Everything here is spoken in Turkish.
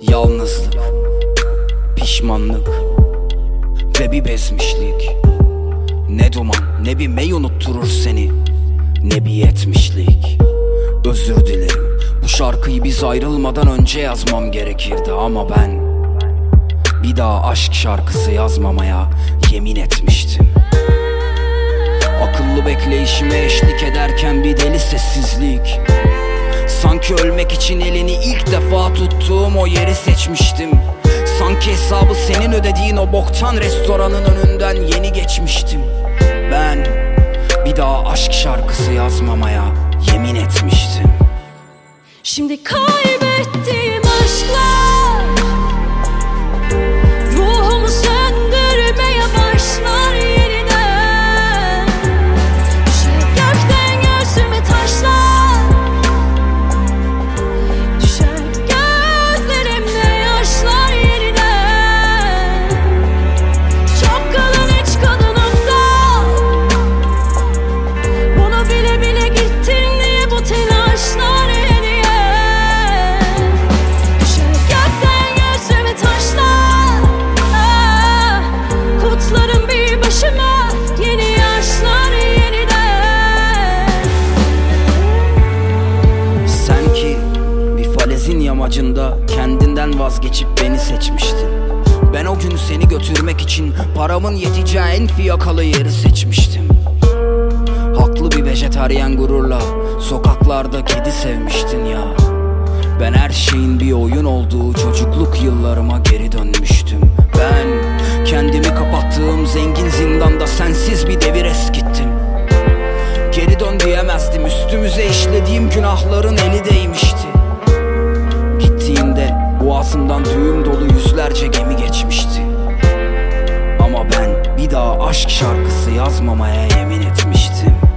Yalnızlık, pişmanlık ve bir bezmişlik. Ne duman ne bir mey unutturur seni ne bir yetmişlik. Özür dilerim bu şarkıyı biz ayrılmadan önce yazmam gerekirdi ama ben Bir daha aşk şarkısı yazmamaya yemin etmiştim. Akıllı bekleyişime eşlik ederken bir deli sessizlik. Sanki ölmek için elini ilk defa tuttuğum o yeri seçmiştim. Sanki hesabı senin ödediğin o boktan restoranın önünden yeni geçmiştim. Ben bir daha aşk şarkısı yazmamaya yemin etmiştim. Şimdi kaybettiğim yamacında kendinden vazgeçip beni seçmiştin Ben o gün seni götürmek için paramın yeteceği en fiyakalı yeri seçmiştim. Haklı bir vejetaryen gururla sokaklarda kedi sevmiştin ya. Ben her şeyin bir oyun olduğu çocukluk yıllarıma geri dönmüştüm. Ben kendimi kapattığım zengin zindanda sensiz bir devir eskittim. Geri dön diyemezdim. Üstümüze işlediğim günahların eli değmişti boğazımdan düğüm dolu yüzlerce gemi geçmişti. Ama ben bir daha aşk şarkısı yazmamaya yemin etmiştim